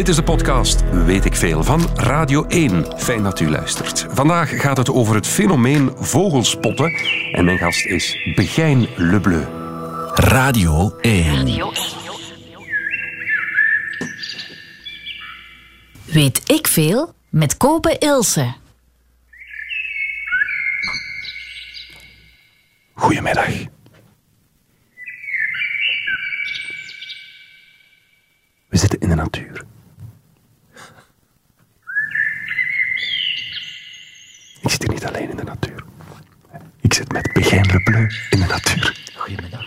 Dit is de podcast Weet ik veel van Radio 1. Fijn dat u luistert. Vandaag gaat het over het fenomeen vogelspotten. En mijn gast is Begijn Lebleu. Radio 1. Weet ik veel met Kopen Ilse. Goedemiddag. We zitten in de natuur. Ik zit hier niet alleen in de natuur. Ik zit met Begijn Lebleu in de natuur. Goedemiddag.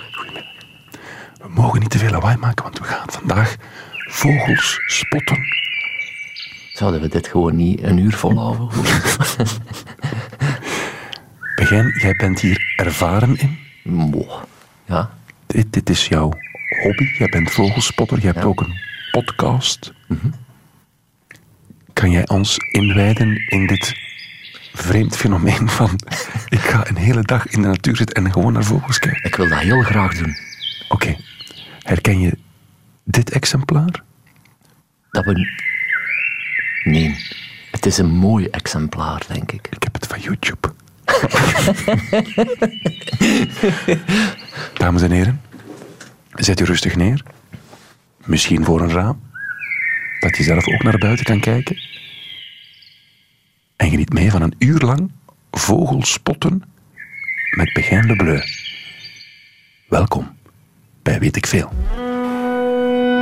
We mogen niet te veel lawaai maken, want we gaan vandaag vogels spotten. Zouden we dit gewoon niet een uur volhouden? Begijn, jij bent hier ervaren in. Mooi. Ja, Dit, dit is jouw hobby. Jij bent vogelspotter. Je hebt ook een podcast. Kan jij ons inwijden in dit vreemd fenomeen van... ik ga een hele dag in de natuur zitten en gewoon naar vogels kijken. ik wil dat heel graag doen. Oké. Herken je dit exemplaar? Dat we... Nee, het is een mooi exemplaar, denk ik. Ik heb het van YouTube. Dames en heren, zet u rustig neer. Misschien voor een raam. Dat je zelf ook naar buiten kan kijken. En geniet mee van een uur lang vogelspotten met Begijn de Bleu. Welkom bij Weet ik Veel.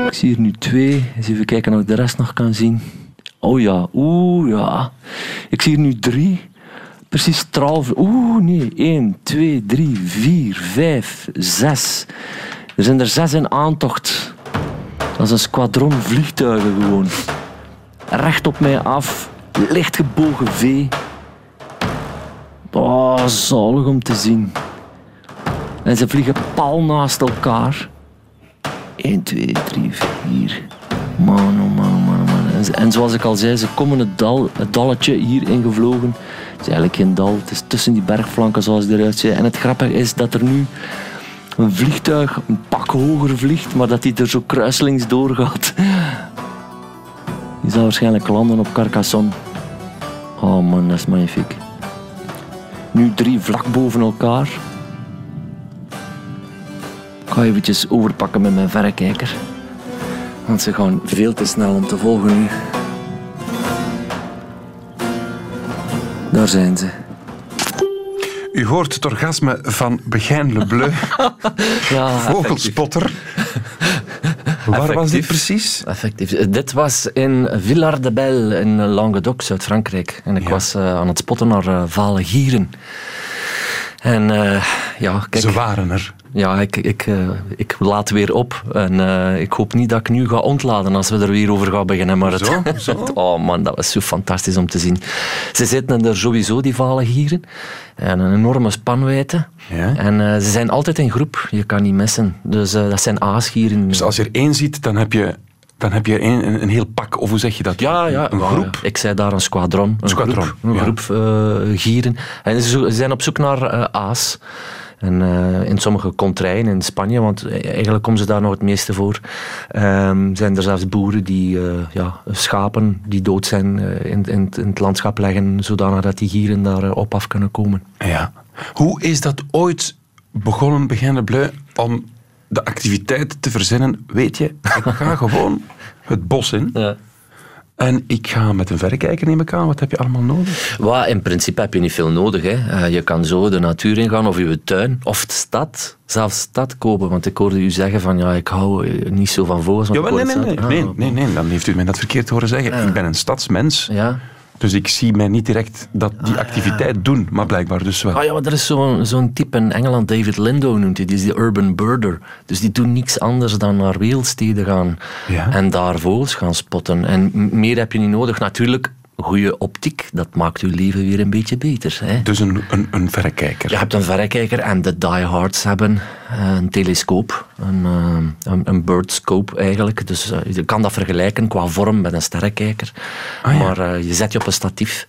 Ik zie hier nu twee. Eens even kijken of ik de rest nog kan zien. Oh ja, oeh ja. Ik zie hier nu drie. Precies twaalf. Oeh nee. 1, 2, 3, 4, 5, 6. Er zijn er zes in aantocht. Dat is een squadron vliegtuigen gewoon. Recht op mij af. Licht gebogen V. Oh, zalig om te zien. En ze vliegen pal naast elkaar. 1, 2, 3, 4. Man, oh man, oh man, oh man. En, zoals ik al zei, ze komen het, dal, het dalletje hier ingevlogen. Het is eigenlijk geen dal, het is tussen die bergflanken zoals het eruit ziet. En het grappige is dat er nu een vliegtuig een pak hoger vliegt, maar dat hij er zo kruiselings doorgaat. Die zal waarschijnlijk landen op Carcassonne. Oh man, dat is magnifiek. Nu drie vlak boven elkaar. Ik ga eventjes overpakken met mijn verrekijker. Want ze gaan veel te snel om te volgen nu. Daar zijn ze. U hoort het orgasme van Begijn Le Bleu, Ja, vogelspotter. Waar was dit precies? Effectief. Dit was in Villard-de-Bel in Languedoc, Zuid-Frankrijk. En ik Ja. was eh, aan het spotten naar eh, vale gieren. En eh, ja, kijk, Ze waren er. Ja, ik, ik, eh, ik laat weer op. En eh, ik hoop niet dat ik nu ga ontladen als we er weer over gaan beginnen. Maar het, Zo, zo. oh man, dat was zo fantastisch om te zien. Ze zitten er sowieso, die vale gieren. En een enorme spanwijdte. Ja. En eh, ze zijn altijd in groep. Je kan niet missen. Dus dat zijn aasgieren. Dus als je er één ziet, dan heb je, dan heb je een, een, een heel pak, of hoe zeg je dat? Ja, ja. Een groep. Ik zei daar een squadron. Een Squadron, groep, een groep gieren. En ze zijn op zoek naar aas. En eh, in sommige contraien in Spanje, want eigenlijk komen ze daar nog het meeste voor, ehm, zijn er zelfs boeren die eh, ja, schapen die dood zijn eh, in, in, in het landschap leggen, zodanig dat die gieren daar op af kunnen komen. Ja. Hoe is dat ooit begonnen, Begijn Le Bleu, om de activiteit te verzinnen? Weet je, ik ga gewoon het bos in Ja. En ik ga met een verrekijker neem ik aan. Wat heb je allemaal nodig? Wat, in principe heb je niet veel nodig. Hè. Eh, je kan zo de natuur ingaan of je tuin of de stad, zelfs stad kopen. Want ik hoorde u zeggen van ja, ik hou eh, niet zo van vogels. ik nee, nee, nee, Ah, nee, nee, dan heeft u mij dat verkeerd horen zeggen. Ik ben een stadsmens, Ja. Dus ik zie mij niet direct dat die activiteit doen, maar blijkbaar dus wel. Ah ja, maar er is zo'n zo'n type in Engeland, David Lindo noemt hij, die is de urban birder. Dus die doen niks anders dan naar wereldsteden gaan Ja. en daar vogels gaan spotten. En meer heb je niet nodig. Natuurlijk, goede optiek, dat maakt je leven weer een beetje beter. Hè? Dus een, een, een verrekijker. Je hebt een verrekijker en de diehards hebben eh, een telescoop, een, eh, een, een birdscope eigenlijk. Dus eh, je kan dat vergelijken qua vorm met een sterrenkijker. Ah, ja. Maar je zet je op een statief.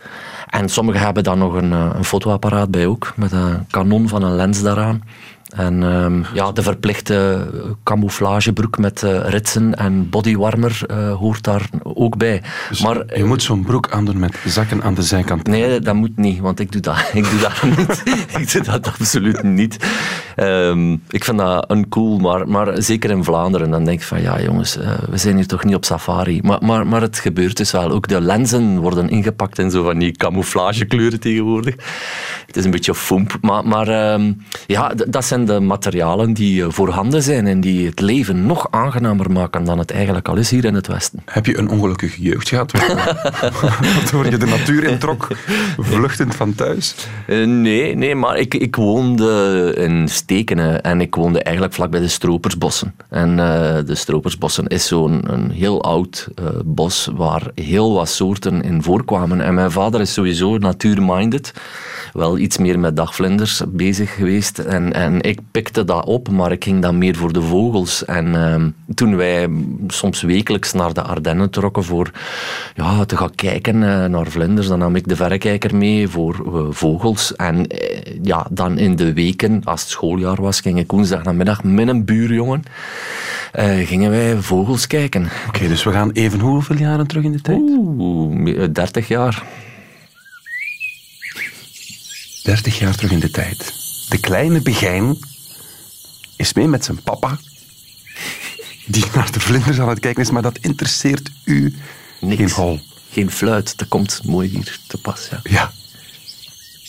En sommigen hebben dan nog een, een fotoapparaat bij ook, met een kanon van een lens daaraan. En ehm, ja, de verplichte camouflagebroek met eh, ritsen en bodywarmer eh, hoort daar ook bij. Dus maar je moet zo'n broek aandoen met zakken aan de zijkant. Nee, dat moet niet, want ik doe dat, ik doe dat niet. ik doe dat absoluut niet. Ehm, ik vind dat uncool, maar, maar zeker in Vlaanderen. Dan denk ik van, ja jongens, eh, we zijn hier toch niet op safari. Maar, maar, maar het gebeurt dus wel. Ook de lenzen worden ingepakt in zo van die camouflagekleuren tegenwoordig. Het is een beetje foemp. Maar, maar ehm, ja, dat zijn de materialen die eh, voorhanden zijn en die het leven nog aangenamer maken dan het eigenlijk al is hier in het Westen. Heb je een ongelukkige jeugd gehad? Waardoor je de natuur introk, vluchtend van thuis? Eh, nee, nee, maar ik, ik woonde in Stekenen en ik woonde eigenlijk vlak bij de Stropersbossen. En eh, de Stropersbossen is zo'n een heel oud eh, bos waar heel wat soorten in voorkwamen. En mijn vader is sowieso natuurminded. Wel iets meer met dagvlinders bezig geweest. En, en ik pikte dat op, maar ik ging dan meer voor de vogels. En ehm, toen wij soms wekelijks naar de Ardennen trokken voor ja, te gaan kijken eh, naar vlinders, dan nam ik de verrekijker mee voor eh, vogels. En eh, ja, dan in de weken, als het schooljaar was, ging ik woensdag namiddag met een buurjongen, gingen wij vogels kijken. Oké, dus we gaan even hoeveel jaren terug in de tijd? Oeh, me- 30 jaar. 30 jaar terug in de tijd. De kleine Begijn is mee met zijn papa, die naar de vlinders aan het kijken is, maar dat interesseert u Niks. geen hol. Geen fluit, dat komt mooi hier te pas. Ja. Ja.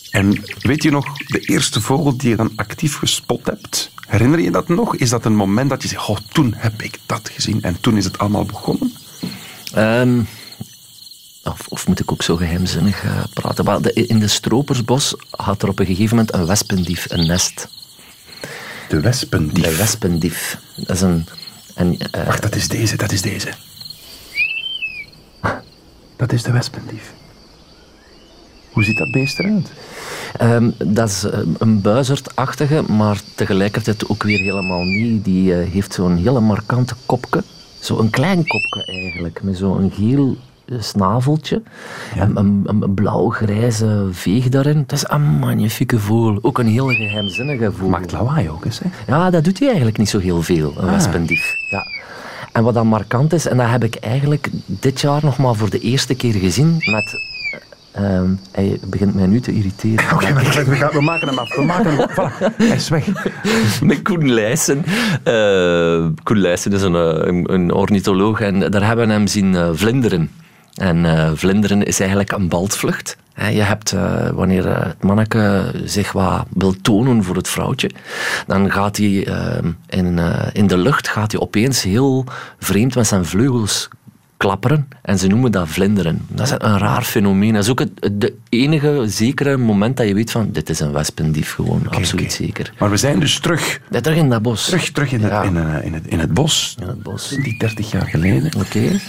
En weet je nog de eerste vogel die je dan actief gespot hebt? Herinner je dat nog? Is dat een moment dat je zegt, oh, toen heb ik dat gezien en toen is het allemaal begonnen? Ehm, of, of moet ik ook zo geheimzinnig eh, praten? Maar de- in de Stropersbos had er op een gegeven moment een wespendief een nest. De wespendief. De wespendief. Dat is een... En, eh, Wacht, dat is deze, dat is deze. Dat is de wespendief. Hoe ziet dat beest eruit? Ehm, dat is eh, een buizerdachtige, maar tegelijkertijd ook weer helemaal niet. Die heeft zo'n hele markante kopje. Zo'n klein kopje eigenlijk, met zo'n geel snaveltje. En een, een, een blauw-grijze veeg daarin. Dat is een magnifieke vogel. Ook een heel geheimzinnige vogel. Maakt lawaai ook eens, hè? Ja, dat doet hij eigenlijk niet zo heel veel, een wespendief. Ja. En wat dan markant is, en dat heb ik eigenlijk dit jaar nog maar voor de eerste keer gezien met... eh, ehm, hij begint mij nu te irriteren. Oké, we, gaan- we maken hem af. We maken hem af. Voilà, hij is weg. met Koen Leijsen. Eh, Koen Leijsen is een, eh, een, een ornitholoog en daar hebben we hem zien vlinderen. En eh, vlinderen is eigenlijk een baldvlucht. Je hebt, eh, wanneer eh, het manneke zich wat wil tonen voor het vrouwtje, dan gaat hij in, in de lucht gaat hij opeens heel vreemd met zijn vleugels klapperen en ze noemen dat vlinderen. Dat is een raar fenomeen. Dat is ook het, enige zekere moment dat je weet van dit is een wespendief gewoon, absoluut zeker. Maar we zijn dus terug, Ja, terug in dat bos. terug, terug in, het, in, in, het, in het bos. In het bos. Die 30 jaar geleden. Oké.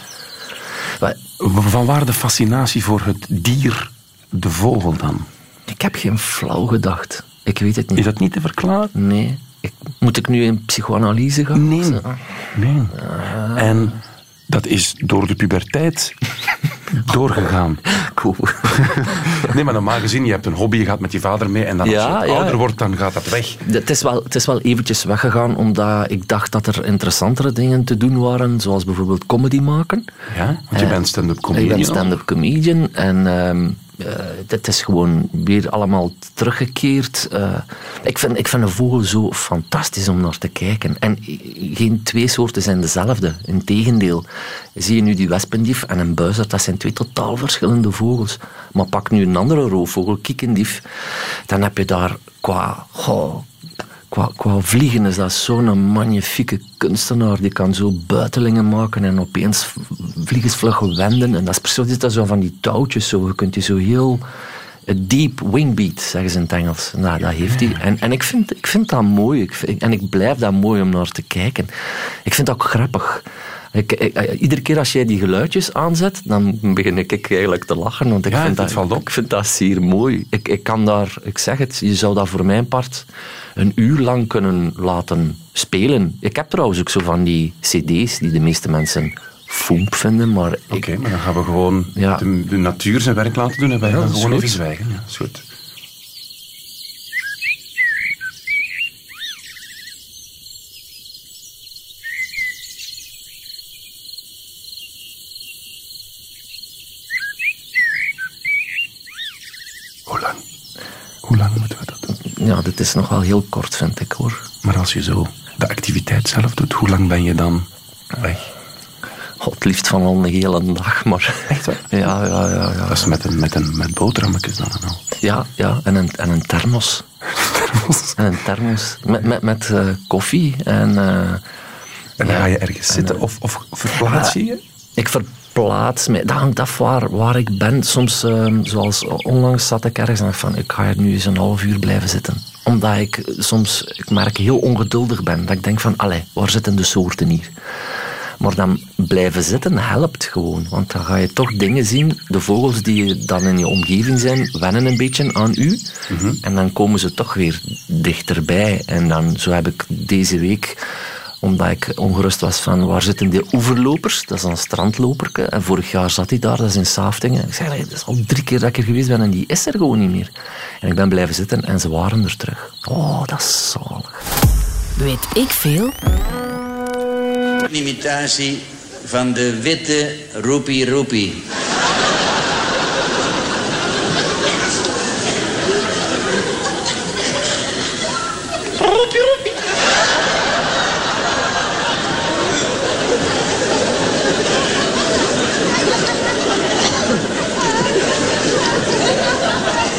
Van waar de fascinatie voor het dier, de vogel dan? Ik heb geen flauw gedacht. Ik weet het niet. Is dat niet te verklaren? Nee. Ik, moet ik nu in psychoanalyse gaan? Nee. Nee. En dat is door de puberteit doorgegaan. Cool. Nee, maar normaal gezien, je hebt een hobby, je gaat met je vader mee en dan als je ja. ouder wordt, dan gaat dat weg. Het is, wel, het is wel eventjes weggegaan, omdat ik dacht dat er interessantere dingen te doen waren, zoals bijvoorbeeld comedy maken. Ja? Want je bent stand-up Ik comedian. ben stand-up comedian en ehm eh, het is gewoon weer allemaal teruggekeerd. Eh, ik, vind, ik vind een vogel zo fantastisch om naar te kijken. En geen twee soorten zijn dezelfde. Integendeel. Zie je nu die wespendief en een buizerd, dat zijn twee totaal verschillende vogels. Maar pak nu een andere roofvogel, kiekendief, dan heb je daar qua... goh, Qua, vliegen is dat zo'n magnifieke kunstenaar. Die kan zo buitelingen maken en opeens vliegensvlug wenden. En dat is precies dat zo van die touwtjes. Zo. Je kunt die zo heel... een Deep wingbeat, zeggen ze in het Engels. Nou, dat heeft hij. En, en ik, vind, ik vind dat mooi. Ik en ik blijf dat mooi om naar te kijken. Ik vind dat ook grappig. Ik, ik- eh, iedere keer als jij die geluidjes aanzet, dan begin ik eigenlijk te lachen. Want ik, Ja, vind, dat, valt op. ik vind dat zeer mooi. Ik, ik kan daar, ik zeg het, je zou dat voor mijn part een uur lang kunnen laten spelen. Ik heb trouwens ook zo van die cd's die de meeste mensen foemp vinden, maar Oké, maar dan gaan we gewoon Ja. de, de natuur zijn werk laten doen en wij gaan is gewoon even zwijgen. Ja, is goed. Hoe lang moeten we dat doen? Ja, dit is nog wel heel kort, vind ik hoor. Maar als je zo de activiteit zelf doet, hoe lang ben je dan weg? God, het liefst van al een hele dag, maar... Echt waar? Ja, ja, ja. ja. Dat is met, een, met, een, met boterhammetjes dan en al. Ja, ja en, een, en een thermos. En een thermos. Met, met, met eh, koffie en... eh, En dan Ja. ga je ergens zitten of, of verplaats je je? ik verplaats me. Dat hangt af waar, waar ik ben. Soms, eh, zoals onlangs zat ik ergens en dacht van, ik ga hier nu eens een half uur blijven zitten. Omdat ik soms, ik merk, heel ongeduldig ben. Dat ik denk van, allee, waar zitten de soorten hier? Maar dan blijven zitten helpt gewoon. Want dan ga je toch dingen zien. De vogels die dan in je omgeving zijn, wennen een beetje aan u. En dan komen ze toch weer dichterbij. En dan, zo heb ik deze week omdat ik ongerust was van waar zitten die oeverlopers? Dat is een strandloperke. En vorig jaar zat hij daar, dat is in Saaftingen. Ik zei, "Allee, dat is al drie keer dat ik er geweest ben en die is er gewoon niet meer. En ik ben blijven zitten en ze waren er terug. Oh, dat is zalig. Weet ik veel? Een imitatie van de witte roepie. Roepie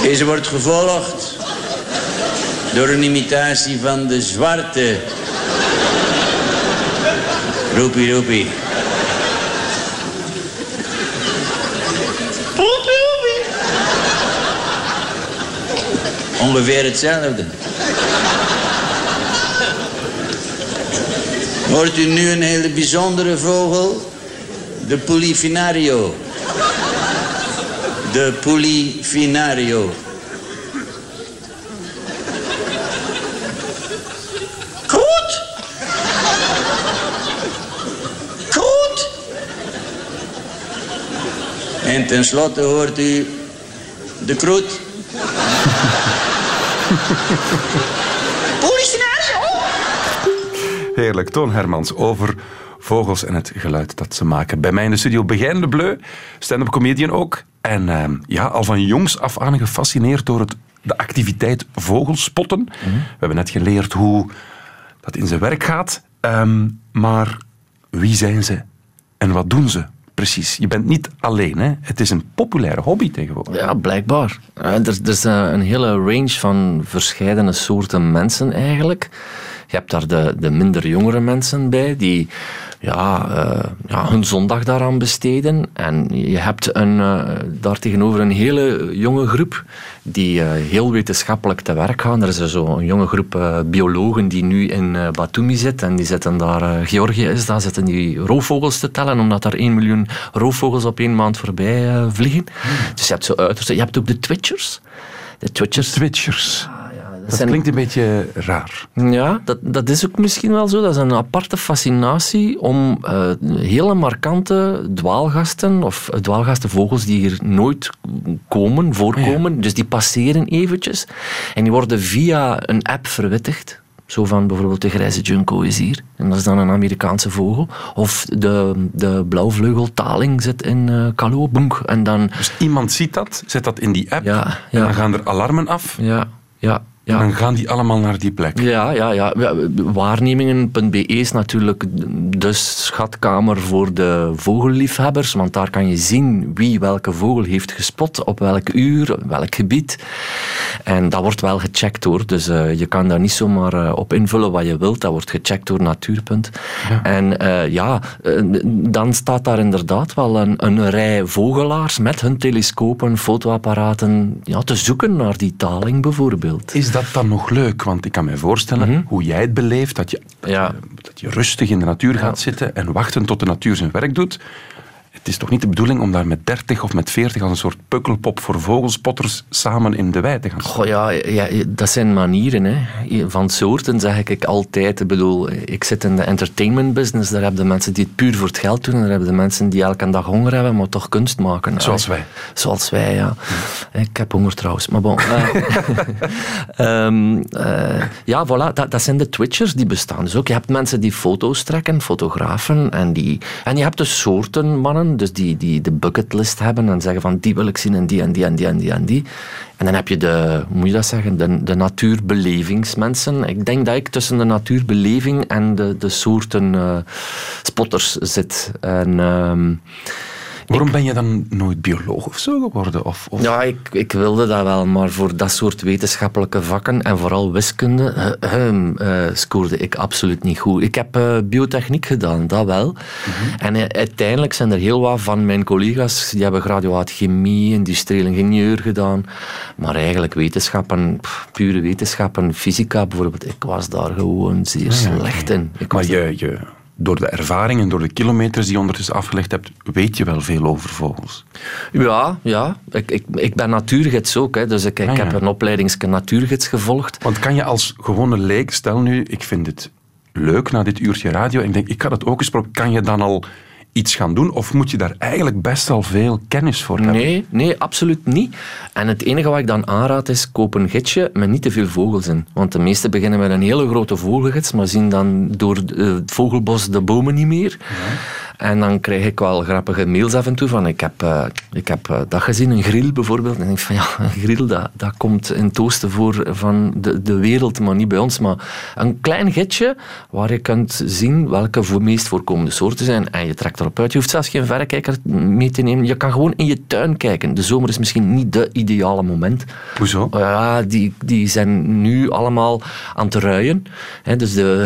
Deze wordt gevolgd door een imitatie van de zwarte Roepie, roepie. Roepie, roepie. Ongeveer hetzelfde. Hoort u nu een hele bijzondere vogel? De Polifinario. De Polifinario. Goed! Goed! En tenslotte hoort u de kroet. Polifinario! Heerlijk, Toon Hermans over vogels en het geluid dat ze maken. Bij mij in de studio Begijn de Bleu, stand-up comedian ook. En ehm, ja, al van jongs af aan gefascineerd door het, de activiteit vogelspotten. We hebben net geleerd hoe dat in zijn werk gaat. Ehm, maar wie zijn ze en wat doen ze precies? Je bent niet alleen, hè? Het is een populaire hobby tegenwoordig. Ja, blijkbaar. Er, er is eh, een hele range van verschillende soorten mensen eigenlijk. Je hebt daar de, de minder jongere mensen bij die ja, eh, ja, hun zondag daaraan besteden. En je hebt een, eh, daar tegenover een hele jonge groep die eh, heel wetenschappelijk te werk gaan. Er is zo een jonge groep eh, biologen die nu in eh, Batumi zit. En die zitten daar, eh, Georgië is, daar zitten die roofvogels te tellen, omdat daar 1 miljoen roofvogels op één maand voorbij eh, vliegen. Dus je hebt zo uiterste. Je hebt ook de twitchers. De twitchers. Twitchers. Dat zijn- klinkt een beetje raar. Ja, dat, dat is ook misschien wel zo. Dat is een aparte fascinatie om eh, hele markante dwaalgasten of eh, dwaalgastenvogels die hier nooit komen, voorkomen. Dus die passeren eventjes. En die worden via een app verwittigd. Zo van bijvoorbeeld de grijze junco is hier. En dat is dan een Amerikaanse vogel. Of de, de blauwvleugeltaling zit in Kalo, boenk. En dan... Dus iemand ziet dat, zet dat in die app. Ja, En dan gaan er alarmen af. Ja, ja, ja. dan gaan die allemaal naar die plek. Ja, ja, ja. Waarnemingen.be is natuurlijk de schatkamer voor de vogelliefhebbers, want daar kan je zien wie welke vogel heeft gespot, op welk uur, welk gebied. En dat wordt wel gecheckt hoor, dus eh, je kan daar niet zomaar eh, op invullen wat je wilt, dat wordt gecheckt door Natuurpunt. En eh, ja, dan staat daar inderdaad wel een, een rij vogelaars met hun telescopen, fotoapparaten, ja, te zoeken naar die taling bijvoorbeeld. Is dat dan nog leuk? Want ik kan me voorstellen hoe jij het beleeft, dat je, dat, Ja. je, dat je rustig in de natuur gaat zitten en wachten tot de natuur zijn werk doet. Het is toch niet de bedoeling om daar met 30 of met 40 als een soort pukkelpop voor vogelspotters samen in de wei te gaan? Goh, ja, ja, dat zijn manieren. Hè. Van soorten zeg ik altijd. Ik bedoel, ik zit in de entertainment business. Daar hebben de mensen die het puur voor het geld doen. En daar hebben de mensen die elke dag honger hebben, maar toch kunst maken. Zoals wij. Zoals wij, ja. Ik heb honger trouwens, maar bon. eh, ehm, eh, ja, voilà, dat, dat zijn de twitchers die bestaan. Dus ook, je hebt mensen die foto's trekken, fotografen. En, die, en je hebt de soorten mannen dus die, die de bucketlist hebben en zeggen van die wil ik zien en die en die en die en die en die. En dan heb je de, hoe moet je dat zeggen, de, de natuurbelevingsmensen. Ik denk dat ik tussen de natuurbeleving en de, de soorten eh, spotters zit. En... ehm, Waarom ben je dan nooit bioloog of zo geworden? Of, of... ja, ik, ik wilde dat wel, maar voor dat soort wetenschappelijke vakken en vooral wiskunde eh, ehm, eh, scoorde ik absoluut niet goed. Ik heb eh, biotechniek gedaan, dat wel. En eh, uiteindelijk zijn er heel wat van mijn collega's die hebben graduaat chemie, industrieel ingenieur gedaan. Maar eigenlijk wetenschappen, pff, pure wetenschappen, fysica bijvoorbeeld, ik was daar gewoon zeer slecht in. Ik Maar je, je, door de ervaring en door de kilometers die je ondertussen afgelegd hebt, weet je wel veel over vogels. Ja, ja. Ik, ik, ik ben natuurgids ook, hè, dus ik, ik Ah, ja. heb een opleidingske natuurgids gevolgd. Want kan je als gewone leek, stel nu, ik vind het leuk na dit uurtje radio, en ik denk, ik had het ook eens proberen, kan je dan al iets gaan doen? Of moet je daar eigenlijk best al veel kennis voor hebben? Nee, nee, absoluut niet. En het enige wat ik dan aanraad is, koop een gidsje met niet te veel vogels in. Want de meesten beginnen met een hele grote vogelgids, maar zien dan door eh, het vogelbos de bomen niet meer. En dan krijg ik wel grappige mails af en toe van, ik heb, eh, ik heb eh, dat gezien, een grill bijvoorbeeld. En ik denk van, ja, een grill, dat, dat komt in het oosten voor van de, de wereld, maar niet bij ons. Maar een klein gidsje waar je kunt zien welke voor meest voorkomende soorten zijn. En je trekt erop uit. Je hoeft zelfs geen verrekijker mee te nemen. Je kan gewoon in je tuin kijken. De zomer is misschien niet de ideale moment. Hoezo? Ja, die, die zijn nu allemaal aan het ruien. Hè, dus de...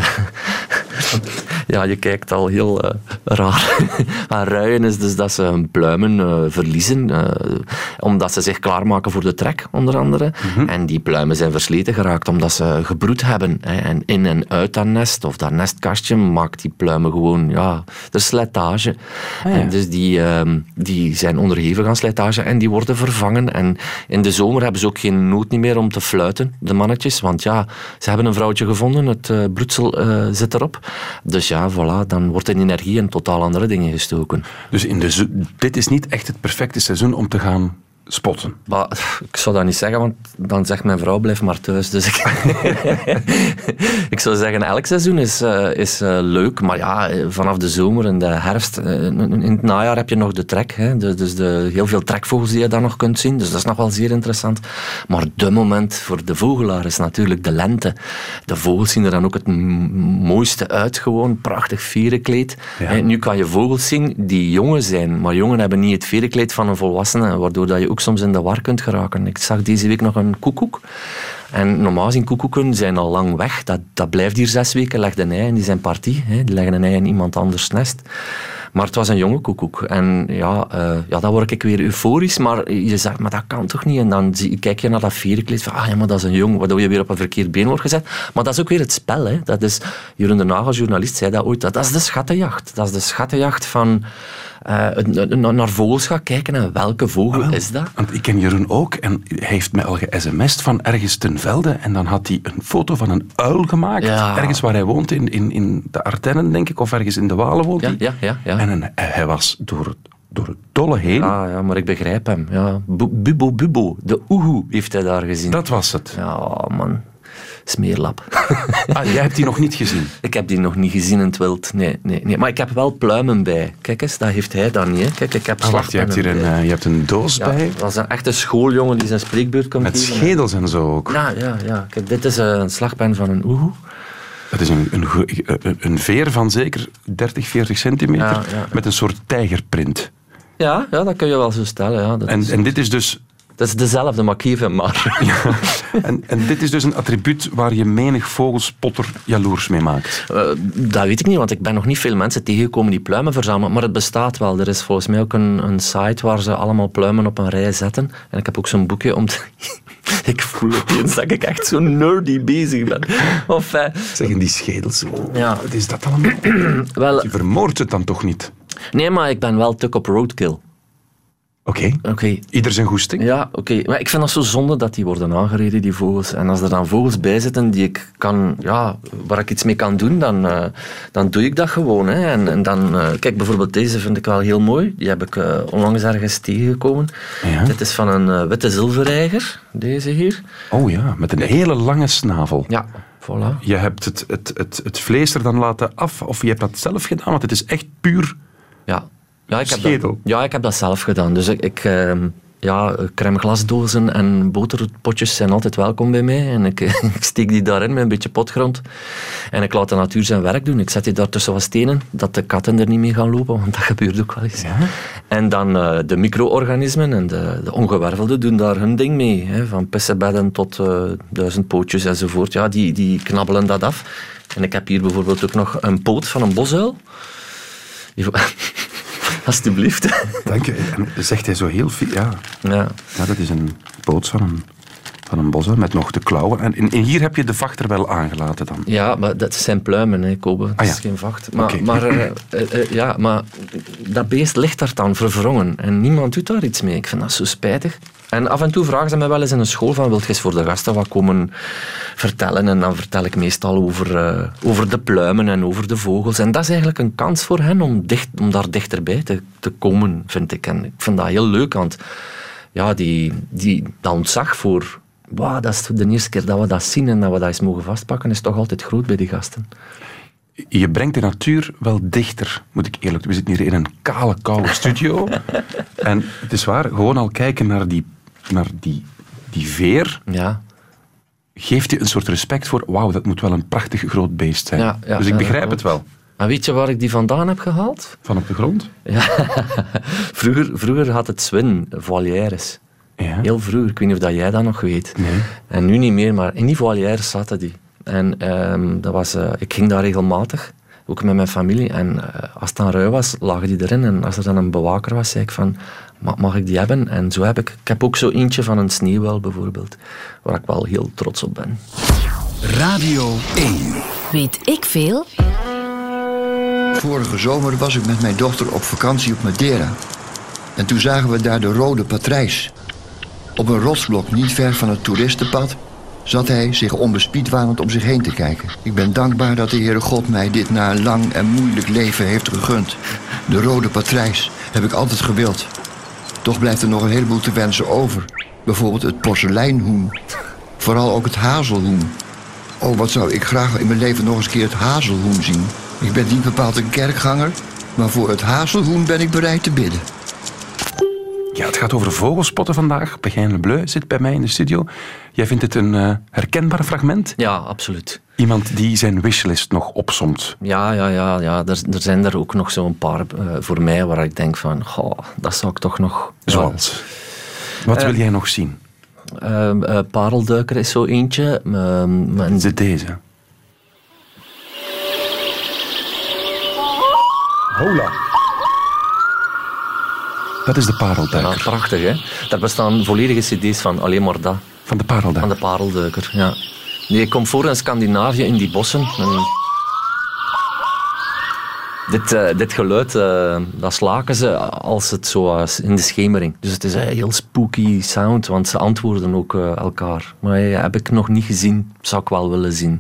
ja, je kijkt al heel eh, raar. maar ruien is dus dat ze hun pluimen eh, verliezen, eh, omdat ze zich klaarmaken voor de trek, onder andere. En die pluimen zijn versleten geraakt omdat ze gebroed hebben. Hè. En in en uit dat nest, of dat nestkastje, maakt die pluimen gewoon, ja, de slijtage. En dus die, ehm, die zijn onderhevig aan slijtage en die worden vervangen. En in de zomer hebben ze ook geen nood niet meer om te fluiten, de mannetjes. Want ja, ze hebben een vrouwtje gevonden, het eh, broedsel zit erop. Dus ja, voilà, dan wordt de energie in totaal dingen gestoken. Dus in de dit is niet echt het perfecte seizoen om te gaan spotten. Maar ik zou dat niet zeggen, want dan zegt mijn vrouw blijf maar thuis. Dus ik, ik zou zeggen, elk seizoen is, eh, is eh, leuk. Maar ja, eh, vanaf de zomer en de herfst, in het najaar heb je nog de trek. Hè? De- dus de, heel veel trekvogels die je dan nog kunt zien. Dus dat is nog wel zeer interessant. Maar de moment voor de vogelaar is natuurlijk de lente. De vogels zien er dan ook het mooiste uit. Gewoon prachtig verenkleed. Ja. Hè, Nu kan je vogels zien die jongen zijn. Maar jongen hebben niet het verenkleed van een volwassene. Waardoor dat je ook soms in de war kunt geraken. Ik zag deze week nog een koekoek. En normaal zien koekoeken zijn al lang weg. Dat, dat blijft hier zes weken, legt een ei en die zijn partie. Hè. Die leggen een ei in iemand anders nest. Maar het was een jonge koekoek. En ja, eh, ja, dan word ik weer euforisch. Maar je zegt, maar dat kan toch niet? En dan kijk je naar dat verenkleed van, ah ja, maar dat is een jong. Waardoor je weer op een verkeerd been wordt gezet. Maar dat is ook weer het spel. Hè. Dat is, Jeroen de Nagel, journalist, zei dat ooit. Dat, dat is de schattenjacht. Dat is de schattenjacht van... eh, naar vogels gaan kijken en welke vogel Wel, is dat? Want ik ken Jeroen ook en hij heeft mij al ge-sms'd van ergens ten velde en dan had hij een foto van een uil gemaakt. Ja. Ergens waar hij woont, in, in, in de Ardennen denk ik, of ergens in de Walen woont Ja, hij. ja, ja. ja. En een- hij was door het, door het dolle heen. Ah, ja, maar ik begrijp hem. Ja. Bu- Bubo Bubo, de oehoe heeft hij daar gezien. Dat was het. Ja, man. Smeerlap. Ah, jij hebt die nog niet gezien. ik heb die nog niet gezien in het wild. Nee, nee, nee. Maar ik heb wel pluimen bij. Kijk eens, dat heeft hij dan niet. Hè. Kijk, ik heb Ah, wacht, je hebt hier een, eh, je hebt een doos bij. dat is een echte schooljongen die zijn spreekbeurt komt Met geven. schedels en zo ook. Ja, ja, ja. Kijk, dit is eh, een slagpen van een oehoe. Dat is een, een, go- een, een veer van zeker 30, 40 centimeter Ja, ja. met een soort tijgerprint. Ja, ja, dat kun je wel zo stellen. Ja. Dat, En, is, en dit is dus dat is dezelfde makieve, maar... En, en dit is dus een attribuut waar je menig vogelspotter jaloers mee maakt. Eh, dat weet ik niet, want ik ben nog niet veel mensen tegengekomen die pluimen verzamelen. Maar het bestaat wel. Er is volgens mij ook een, een site waar ze allemaal pluimen op een rij zetten. En ik heb ook zo'n boekje om te... ik voel opeens dat ik echt zo nerdy bezig ben. Of, eh, Zeggen die schedels. Oh, Ja. Wat is dat allemaal? wel, Je vermoordt het dan toch niet? nee, maar ik ben wel tuk op roadkill. Oké. Oké. Ieder zijn goesting. Ja, oké. Maar ik vind dat zo zonde dat die worden aangereden, die vogels. En als er dan vogels bij zitten die ik kan, ja, waar ik iets mee kan doen, dan, eh, dan doe ik dat gewoon. Hè. En, en dan, eh, kijk, bijvoorbeeld deze vind ik wel heel mooi. Die heb ik eh, onlangs ergens tegengekomen. Ja. Dit is van een witte zilverreiger, deze hier. Oh ja, met een hele lange snavel. Ja, voilà. Je hebt het, het, het, het vlees er dan laten af, of je hebt dat zelf gedaan, want het is echt puur Ja. Ja, ik heb schedel. Dat, ja, ik heb dat zelf gedaan. Dus ik, ik ehm, ja, crème glasdozen en boterpotjes zijn altijd welkom bij mij. En ik, ik steek die daarin met een beetje potgrond. En ik laat de natuur zijn werk doen. Ik zet die daar tussen wat stenen, dat de katten er niet mee gaan lopen, want dat gebeurt ook wel eens. En dan eh, de micro-organismen en de, de ongewervelden doen daar hun ding mee. Hè, van pissebedden tot eh, duizend pootjes enzovoort. Ja, die, die knabbelen dat af. En ik heb hier bijvoorbeeld ook nog een poot van een bosuil. Alsjeblieft. Dank je. En zegt hij zo heel veel. Ja, Ja. ja dat is een poot van een, van een bos hè, met nog de klauwen. En, en hier heb je de vacht er wel aangelaten dan. Ja, maar dat zijn pluimen, hè, Kobe. Dat Ah, ja. is geen vacht. Maar, maar, eh, eh, eh, ja, maar dat beest ligt daar dan verwrongen en niemand doet daar iets mee. Ik vind dat zo spijtig. En af en toe vragen ze mij wel eens in een school van wilt je eens voor de gasten wat komen vertellen? En dan vertel ik meestal over, eh, over de pluimen en over de vogels. En dat is eigenlijk een kans voor hen om, dicht, om daar dichterbij te, te komen, vind ik. En ik vind dat heel leuk, want ja, die, die, dat ontzag voor... Wow, dat is de eerste keer dat we dat zien en dat we dat eens mogen vastpakken, is toch altijd groot bij die gasten. Je brengt de natuur wel dichter, moet ik eerlijk We zitten hier in een kale, koude studio. en het is waar, gewoon al kijken naar die, naar die, die veer, Ja, geeft je een soort respect voor, wauw, dat moet wel een prachtig groot beest zijn. Ja, ja, dus ik begrijp het wel. En weet je waar ik die vandaan heb gehaald? Van op de grond. Ja. vroeger, vroeger had het Swin volières. Ja. Heel vroeger, ik weet niet of dat jij dat nog weet. Nee. En nu niet meer, maar in die volières zaten die. En ehm, dat was, eh, ik ging daar regelmatig, ook met mijn familie. En eh, als het dan ruim was, lagen die erin. En als er dan een bewaker was, zei ik van, "Ma- mag ik die hebben? En zo heb ik, ik heb ook zo eentje van een sneeuwwel bijvoorbeeld, waar ik wel heel trots op ben. Radio 1. Weet ik veel? Vorige zomer was ik met mijn dochter op vakantie op Madeira. En toen zagen we daar de rode patrijs. Op een rotsblok niet ver van het toeristenpad zat hij zich onbespied wanend om zich heen te kijken. Ik ben dankbaar dat de Heere God mij dit na een lang en moeilijk leven heeft gegund. De rode patrijs heb ik altijd gewild. Toch blijft er nog een heleboel te wensen over. Bijvoorbeeld het porseleinhoen. Vooral ook het hazelhoen. Oh, wat zou ik graag in mijn leven nog eens een keer het hazelhoen zien. Ik ben niet bepaald een kerkganger, maar voor het hazelhoen ben ik bereid te bidden. Ja, het gaat over vogelspotten vandaag. Begijn Le Bleu zit bij mij in de studio. Jij vindt het een eh, herkenbaar fragment? Ja, absoluut. Iemand die zijn wishlist nog opsomt. Ja, ja, ja, ja. Er, er zijn er ook nog zo'n paar eh, voor mij waar ik denk van, goh, dat zou ik toch nog... Zoals. Wat Eh, wil jij nog zien? Eh, eh, parelduiker is zo eentje. Ehm, een- Zit deze. Hola. Dat is de ja, parelduiker. prachtig, hè? Daar bestaan volledige cd's van, alleen maar dat. Van de Van parelduiker. de parelduiker, ja. Die komt voor in Scandinavië, in die bossen. En dit, eh, dit geluid, eh, dat slaken ze als het zo in de schemering. Dus het is een heel spooky sound, want ze antwoorden ook eh, elkaar. Maar heb ik nog niet gezien, zou ik wel willen zien.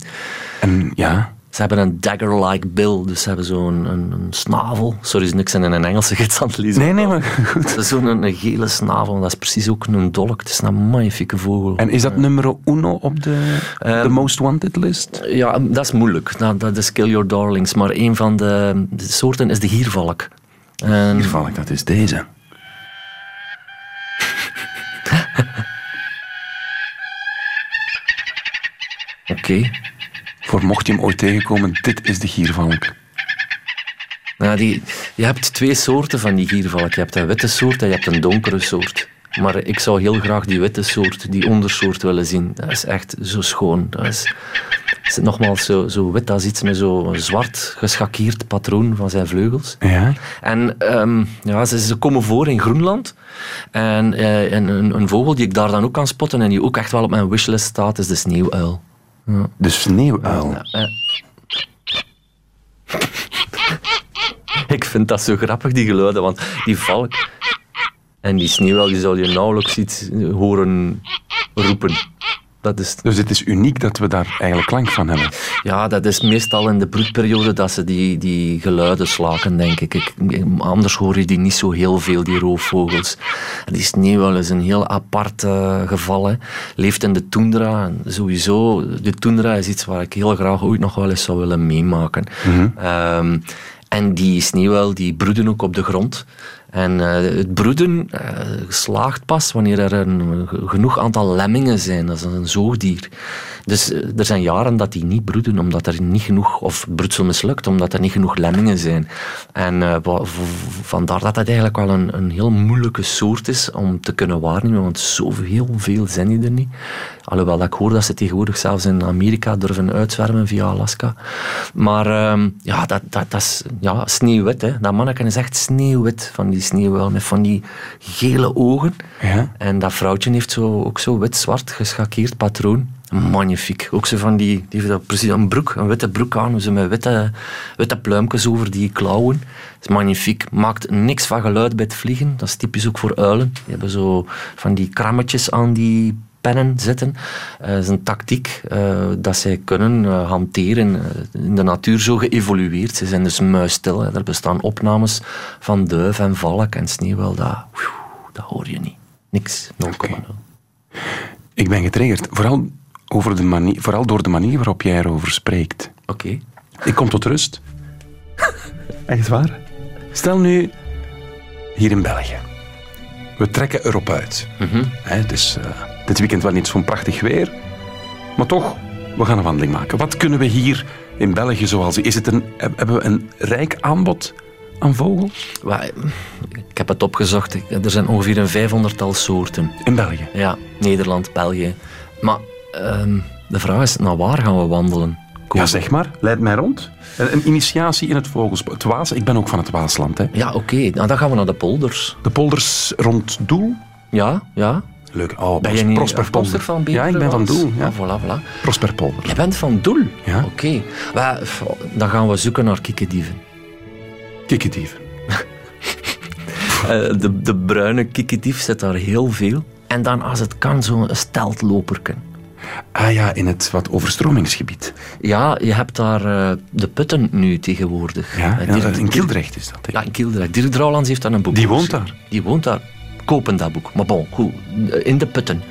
En ja, Ze hebben een dagger-like bill, dus ze hebben zo'n een, een snavel. Sorry, is niks in een Engelse gids aan het lezen. nee, nee, maar goed. Zo'n een, een gele snavel, dat is precies ook een dolk. Het is een magnifieke vogel. En is dat nummer uno op de, Ehm, de most wanted list? Ja, dat is moeilijk. Dat, dat is Kill Your Darlings. Maar een van de, de soorten is de giervalk. En, Hier val ik, dat is deze. Oké. Voor mocht je hem ooit tegenkomen, dit is de giervalk. Nou, die, je hebt twee soorten van die giervalk. Je hebt een witte soort en je hebt een donkere soort. Maar ik zou heel graag die witte soort, die ondersoort willen zien. Dat is echt zo schoon. Dat is, is nogmaals zo, zo wit als iets met zo'n zwart geschakeerd patroon van zijn vleugels. Ja? En ehm, ja, ze, ze komen voor in Groenland. En, eh, en een, een vogel die ik daar dan ook kan spotten en die ook echt wel op mijn wishlist staat, is de sneeuwuil. De sneeuwuil. Ik vind dat zo grappig, die geluiden, want die valk en die sneeuwuil die zal je nauwelijks iets horen roepen. Dat is, Dus het is uniek dat we daar eigenlijk klank van hebben. ja, dat is meestal in de broedperiode dat ze die, die geluiden slaken, denk ik. ik. Anders hoor je die niet zo heel veel, die roofvogels. Sneeuwuil is een heel apart eh, geval. Hè. Leeft in de toendra. En sowieso, de toendra is iets waar ik heel graag ooit nog wel eens zou willen meemaken. Ehm, En die sneeuwuil die broeden ook op de grond. En eh, het broeden eh, slaagt pas wanneer er een genoeg aantal lemmingen zijn. Dat is een zoogdier. Dus eh, er zijn jaren dat die niet broeden, omdat er niet genoeg, of broedsel mislukt, omdat er niet genoeg lemmingen zijn. En vandaar dat het eigenlijk wel een, een heel moeilijke soort is om te kunnen waarnemen, want zoveel veel zijn die er niet. Alhoewel dat ik hoor dat ze tegenwoordig zelfs in Amerika durven uitzwermen via Alaska. Maar ehm, ja, dat, dat, dat is ja, sneeuwwit. Hè. Dat manneken is echt sneeuwwit van die sneeuwuil met van die gele ogen. Ja. En dat vrouwtje heeft zo, ook zo wit-zwart geschakeerd patroon. Magnifiek. Ook zo van die, die heeft precies een broek, een witte broek aan, zo met witte, witte pluimpjes over die klauwen. Dat is magnifiek. Maakt niks van geluid bij het vliegen. Dat is typisch ook voor uilen. Die hebben zo van die krammetjes aan die pennen zitten. Eh, Dat is een tactiek eh, dat zij kunnen eh, hanteren. in de natuur zo geëvolueerd. Ze zijn dus muisstil. Er bestaan opnames van duif en valk en sneeuwwel. Dat, dat hoor je niet. Niks. 0,0. Ik ben getriggerd. Vooral, over de manier, vooral door de manier waarop jij erover spreekt. Oké. Ik kom tot rust. Echt waar? Stel nu, hier in België. We trekken erop uit. Hè, het is eh, dit weekend wel niet zo'n prachtig weer. Maar toch, we gaan een wandeling maken. Wat kunnen we hier in België zoal zien? Is het een, heb- hebben we een rijk aanbod aan vogels Ik heb het opgezocht. Er zijn ongeveer een vijfhonderdtal soorten. in België? Ja, Nederland, België. Maar ehm, de vraag is, naar waar gaan we wandelen? Ja, zeg maar. Leid mij rond. Een, initiatie in het vogelsport. Het Waas, ik ben ook van het Waasland. Hè. Ja, oké. Nou, dan gaan we naar de polders. De polders rond Doel. Ja, ja. Leuk. Oh, Ben je niet Prosper poster van Ja, ik ben van Doel. Ja. Ja, voilà, voilà. Prosper Polder. Je bent van Doel? Ja. Oké. Dan gaan we zoeken naar kikkerdieven. Kikkerdieven. Eh, de, de bruine kikkerdief zit daar heel veel. En dan, als het kan, zo'n steltloperken. Ah ja, in het wat overstromingsgebied. Ja, je hebt daar eh, de putten nu tegenwoordig. Ja, Eh, ja, Dirk- in Kildrecht is dat. Ja, in Kildrecht. Dirk Drouwlands heeft daar een boek Die woont geschreven. Die woont daar. Kopen dat boek. Maar bon, goed. In de putten.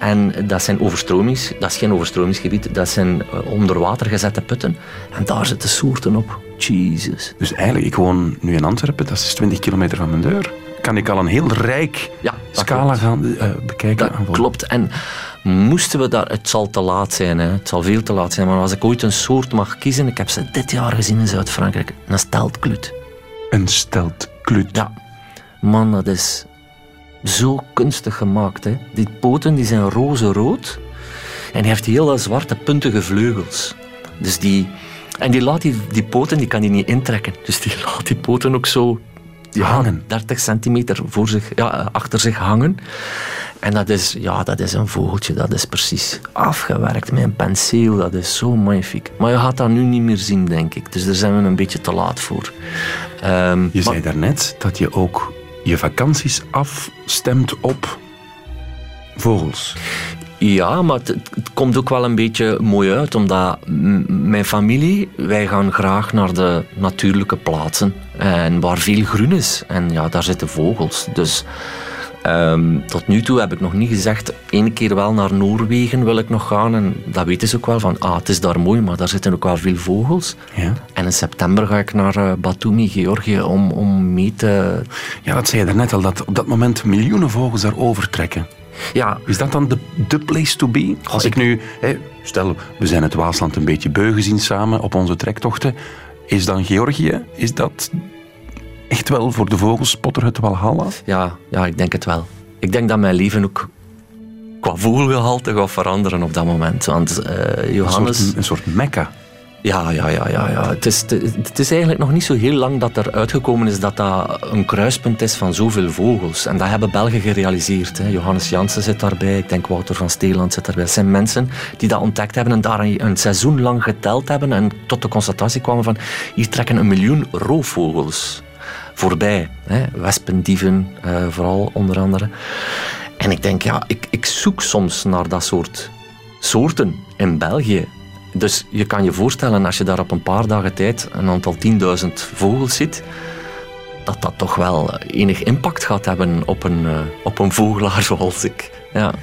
En dat zijn overstromings... Dat is geen overstromingsgebied. Dat zijn eh, onder water gezette putten. En daar zitten soorten op. Jesus. Dus eigenlijk, ik woon nu in Antwerpen, dat is 20 kilometer van mijn deur. Kan ik al een heel rijk Ja, scala klopt. gaan eh, bekijken. Dat klopt. En moesten we daar... Het zal te laat zijn, hè. Het zal veel te laat zijn. Maar als ik ooit een soort mag kiezen... Ik heb ze dit jaar gezien in Zuid-Frankrijk. Een steltklut. Een stelt kluut. Ja, man, dat is zo kunstig gemaakt. Hè. Die poten die zijn roze-rood en hij heeft hele zwarte puntige vleugels. Dus die, en die laat die, die poten die kan hij niet intrekken. Dus die laat die poten ook zo ja, Hangen. 30 centimeter voor zich, ja, achter zich hangen. En dat is, ja, dat is een vogeltje, dat is precies afgewerkt met een penseel. Dat is zo magnifiek. Maar je gaat dat nu niet meer zien, denk ik. Dus daar zijn we een beetje te laat voor. Ehm, Je maar- zei daarnet dat je ook je vakanties afstemt op vogels. Ja, maar het, komt ook wel een beetje mooi uit, omdat mijn familie, wij gaan graag naar de natuurlijke plaatsen en waar veel groen is. En ja, daar zitten vogels. Dus ehm, tot nu toe heb ik nog niet gezegd, één keer wel naar Noorwegen wil ik nog gaan. En dat weten ze ook wel, van ah, het is daar mooi, maar daar zitten ook wel veel vogels. Ja. En in september ga ik naar eh, Batumi, Georgië, om, om mee te... ja, dat zei je daarnet al, dat op dat moment miljoenen vogels daar overtrekken. Ja, Is dat dan de, de place to be? Als ik nu, stel, we zijn het Waasland een beetje beu gezien samen op onze trektochten. Is dan Georgië, is dat echt wel voor de vogelspotter het Walhalla? Ja, ja, ik denk het wel. Ik denk dat mijn leven ook qua voelgehalte gaat veranderen op dat moment. Want eh, Een Johannes... soort, een soort mekka. Ja, ja, ja, ja. ja. Het, is, het is eigenlijk nog niet zo heel lang dat er uitgekomen is dat dat een kruispunt is van zoveel vogels. En dat hebben Belgen gerealiseerd. Hè. Johannes Jansen zit daarbij, ik denk Wouter van Steeland zit daarbij. Het zijn mensen die dat ontdekt hebben en daar een, een seizoen lang geteld hebben en tot de constatatie kwamen van hier trekken een miljoen roofvogels voorbij. Hè. Wespen, dieven, eh, vooral onder andere. En ik denk, ja, ik, ik zoek soms naar dat soort soorten in België. Dus je kan je voorstellen, als je daar op een paar dagen tijd een aantal 10.000 vogels ziet, dat dat toch wel enig impact gaat hebben op een, eh, op een vogelaar zoals ik. Ja.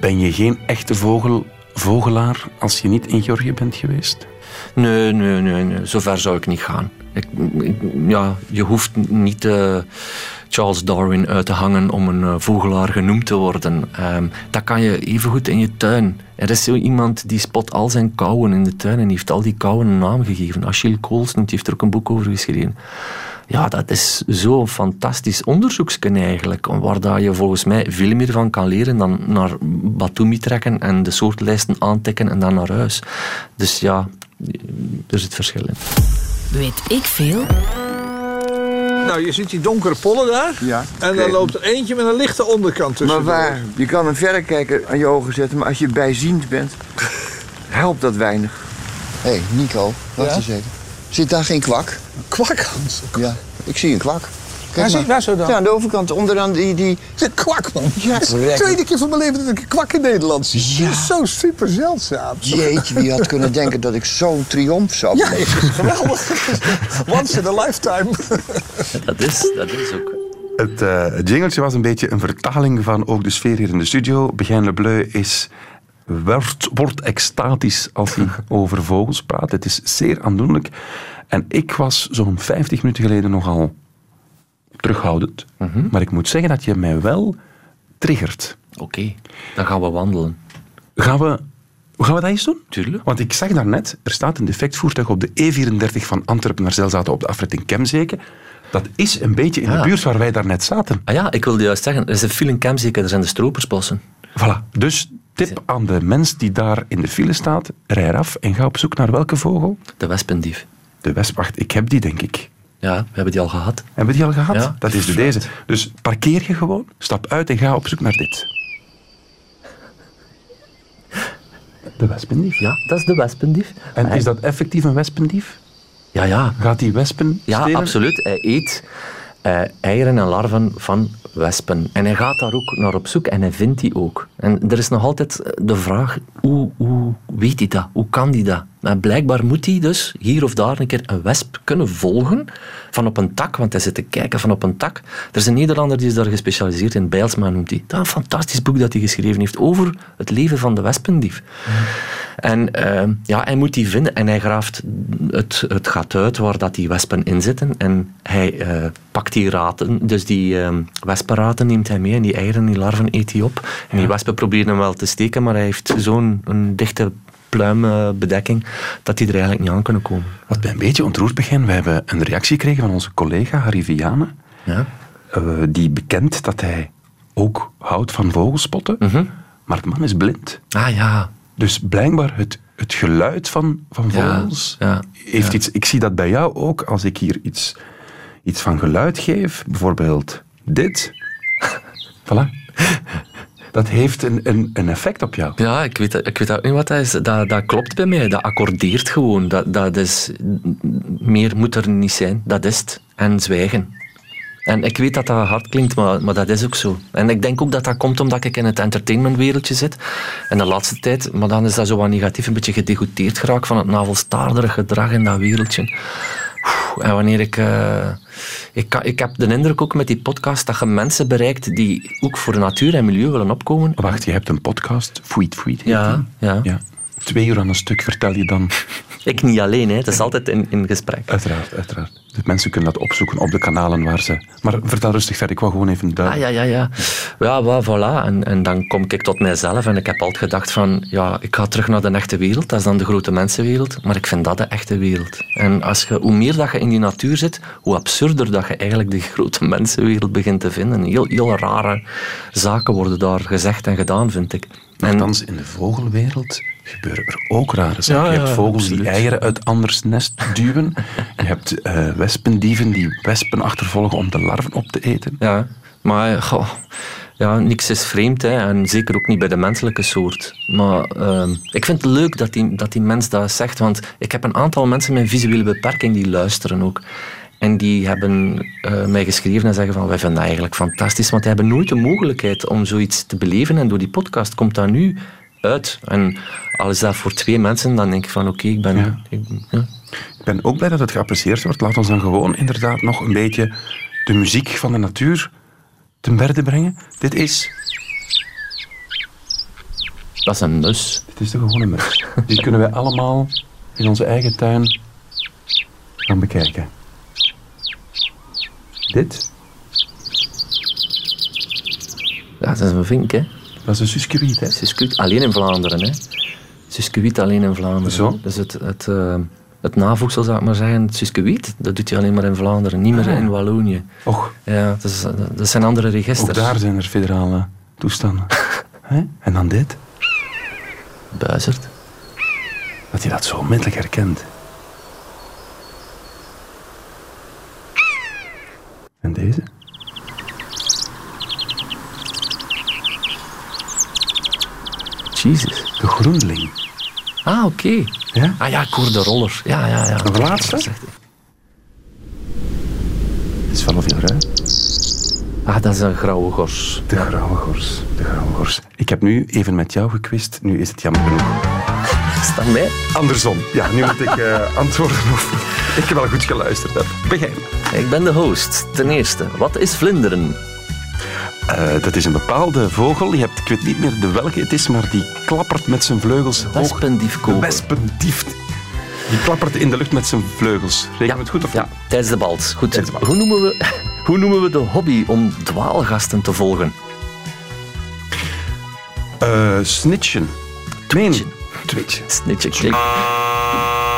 Ben je geen echte vogelaar als je niet in Georgië bent geweest? Nee, nee, nee, nee. zover zou ik niet gaan. Ja, je hoeft niet eh, Charles Darwin uit te hangen om een eh, vogelaar genoemd te worden. Ehm, dat kan je evengoed in je tuin. Er is zo iemand die spot al zijn kauwen in de tuin en heeft al die kauwen een naam gegeven. Achille Kools heeft er ook een boek over geschreven. Ja, dat is zo'n fantastisch onderzoekskunde eigenlijk, waar je volgens mij veel meer van kan leren dan naar Batumi trekken en de soortlijsten aantikken en dan naar huis. Dus ja, er zit verschil in. Weet ik veel? Nou, je ziet die donkere pollen daar. Ja, En dan loopt er eentje met een lichte onderkant tussen. Maar waar? Je kan een verrekijker aan je ogen zetten, maar als je bijziend bent, helpt dat weinig. Hé, hey, Nico, wacht Ja? eens even. Zit daar geen kwak? Kwakhans. Ja, ik zie een kwak. Waar zie- waar zo dan? Ja, aan de overkant, onderaan die... die... De kwak, man. Ja, de tweede keer van mijn leven dat ik een kwak in Nederland zie. Ja. Dat is zo super zeldzaam. Jeetje, wie had kunnen denken dat ik zo'n triomf zou Ja, beleven? het is geweldig. Once in a lifetime. Dat is, dat is ook. Het eh, jingletje was een beetje een vertaling van ook de sfeer hier in de studio. Begijn Le Bleu is, wordt, wordt extatisch als hij over vogels praat. Het is zeer aandoenlijk. En ik was zo'n 50 minuten geleden nogal terughoudend. Maar ik moet zeggen dat je mij wel triggert. Oké, dan gaan we wandelen. Gaan we, gaan we dat eens doen? Tuurlijk. Want ik zag daarnet, er staat een defectvoertuig op de E34 van Antwerpen naar Zelzaten op de afrit Kemzeke. Dat is een beetje in de Ja. buurt waar wij daarnet zaten. Ah ja, ik wilde juist zeggen, er is een file in Kemzeke, er zijn de stropersbossen. Voilà. Dus tip aan de mens die daar in de file staat, rij eraf en ga op zoek naar welke vogel? De wespendief. De wespacht. Ik heb die, denk ik. Ja, we hebben die al gehad. Hebben we die al gehad? Ja. Dat is de deze. Dus parkeer je gewoon, stap uit en ga op zoek naar dit. De wespendief. Ja, dat is de wespendief. En Hij- is dat effectief een wespendief? Ja, ja. Gaat die wespen Ja, stelen? absoluut. Hij eet eh, eieren en larven van wespen. En hij gaat daar ook naar op zoek en hij vindt die ook. En er is nog altijd de vraag, hoe, hoe weet hij dat? Hoe kan hij dat? Nou, blijkbaar moet hij dus hier of daar een keer een wesp kunnen volgen van op een tak, want hij zit te kijken van op een tak. Er is een Nederlander die is daar gespecialiseerd in, Bijlsma noemt hij. Dat is een fantastisch boek dat hij geschreven heeft over het leven van de wespendief. En eh, ja, hij moet die vinden en hij graaft het, het gat uit waar dat die wespen in zitten. En hij eh, pakt die raten, dus die wespenraten neemt hij mee en die eieren, die larven eet hij op. En die wespen proberen hem wel te steken, maar hij heeft zo'n dichte pluimbedekking dat die er eigenlijk niet aan kunnen komen. Wat mij een beetje ontroerd begint, we hebben een reactie gekregen van onze collega Harry Vianen, Ja? eh, die bekent dat hij ook houdt van vogelspotten, Mhm. maar de man is blind. Ah ja, Dus blijkbaar het, het geluid van, van vogels ja, heeft iets... Ik zie dat bij jou ook, als ik hier iets, iets van geluid geef, bijvoorbeeld dit. voilà. Dat heeft een, een, een effect op jou. Ja, ik weet, ik weet ook niet wat dat is. Dat, dat klopt bij mij. Dat accordeert gewoon. Dat, dat is, meer moet er niet zijn. Dat is het. En zwijgen. En ik weet dat dat hard klinkt, maar, maar dat is ook zo. En ik denk ook dat dat komt omdat ik in het entertainmentwereldje zit. En de laatste tijd, maar dan is dat zo wat negatief, een beetje gedegoteerd geraakt van het navelstaarderig gedrag in dat wereldje. En wanneer ik... eh, ik, heb de indruk ook met die podcast dat je mensen bereikt die ook voor natuur en milieu willen opkomen. Wacht, je hebt een podcast, Fweet Fweet. ja. ja. Twee uur aan een stuk vertel je dan. Ik niet alleen, hè. het is altijd in, in gesprek. Uiteraard, uiteraard. Dus mensen kunnen dat opzoeken op de kanalen waar ze... Maar vertel rustig verder, ik wou gewoon even Ah, duidelijk. ja, ja, ja. Ja, wel, voilà. En, en dan kom ik tot mijzelf en ik heb altijd gedacht van, ja, ik ga terug naar de echte wereld. Dat is dan de grote mensenwereld. Maar ik vind dat de echte wereld. En als je, hoe meer dat je in die natuur zit, hoe absurder dat je eigenlijk de grote mensenwereld begint te vinden. Heel, heel rare zaken worden daar gezegd en gedaan, vind ik. En, Nochtans, in de vogelwereld gebeuren er ook rare zaken. Ja, je hebt vogels die eieren uit anders nest duwen. je hebt eh, wespendieven die wespen achtervolgen om de larven op te eten. ja, maar goh, ja, niks is vreemd. Hè, en zeker ook niet bij de menselijke soort. Maar ehm, ik vind het leuk dat die, dat die mens dat zegt. Want ik heb een aantal mensen met een visuele beperking die luisteren ook. En die hebben eh, mij geschreven en zeggen van wij vinden dat eigenlijk fantastisch. Want die hebben nooit de mogelijkheid om zoiets te beleven. En door die podcast komt dat nu uit. En al is dat voor twee mensen, dan denk ik van oké, ik ben... Ja. Ik, ja. Ik ben ook blij dat het geapprecieerd wordt. Laat ons dan gewoon inderdaad nog een beetje de muziek van de natuur ten berde brengen. Dit is Dat is een mus. Dit is gewoon een mus. Die kunnen wij allemaal in onze eigen tuin gaan bekijken. Dit, Ja, dat is een vink, hè. Dat is een suskewiet, hè? Suscuit alleen in Vlaanderen, hè. Suscuit alleen in Vlaanderen. Zo? Dus het, het, eh, het navoegsel, zou ik maar zeggen, het suscuit, dat doet hij alleen maar in Vlaanderen, niet meer in Wallonië. Och, Ja, dat, is, dat zijn andere ook registers. daar zijn er federale toestanden. En dan dit, Buizerd. dat je dat zo onmiddellijk herkent. En deze? Jesus. De groenling. Ah, oké. Ja? Ah ja, ik hoor de roller. Ja, ja, ja. Nog een laatste? Het is veel ruim. Ah, dat is een grauwe gors. De grauwe gors. De grauwe gors. Ik heb nu even met jou gekwist. Nu is het jammer genoeg. Is dat mij? Andersom. Ja, nu moet ik eh, antwoorden of ik wel goed geluisterd heb. Begin. Ik ben de host. Ten eerste, wat is vlinderen? Eh, dat is een bepaalde vogel. Je hebt, ik weet niet meer de welke het is, maar die klappert met zijn vleugels. Wespendiefkoper. Wespendief. Die klappert in de lucht met zijn vleugels. Reken we het goed of Ja, niet? tijdens de bals. Goed. Tijdens de bals. Hoe, noemen we, hoe noemen we de hobby om dwaalgasten te volgen? Eh, snitchen. Twitchen. Snitje klinkt...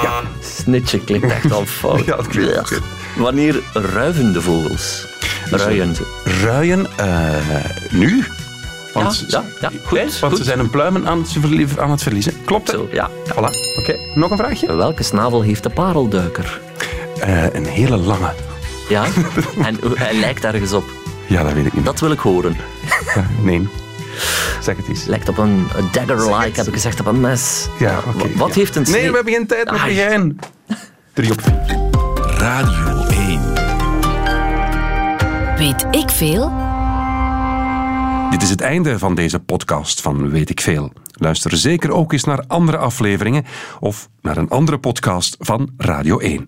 Ja, snitje klinkt echt al fout. Ja, dat klinkt. Wanneer ruiven de vogels? Ruien ze. Ruien, eh, nu? Want, ja, ja, goed, want goed. ze zijn hun pluimen aan het, aan het verliezen. Klopt? Zo, ja. Voilà. Oké, nog een vraagje? Welke snavel heeft de parelduiker? Eh, een hele lange. Ja? en hij lijkt ergens op. Ja, dat weet ik niet. Dat wil ik horen. Nee. Zeg het eens. Lijkt op een, dagger-like, heb ik gezegd, op een mes. Ja, oké, Wa- Wat ja. heeft een Nee, snee- we hebben geen tijd met Ai. gein. Drie op vier. Radio 1. Weet ik veel? Dit is het einde van deze podcast van Weet ik Veel. Luister zeker ook eens naar andere afleveringen of naar een andere podcast van Radio 1.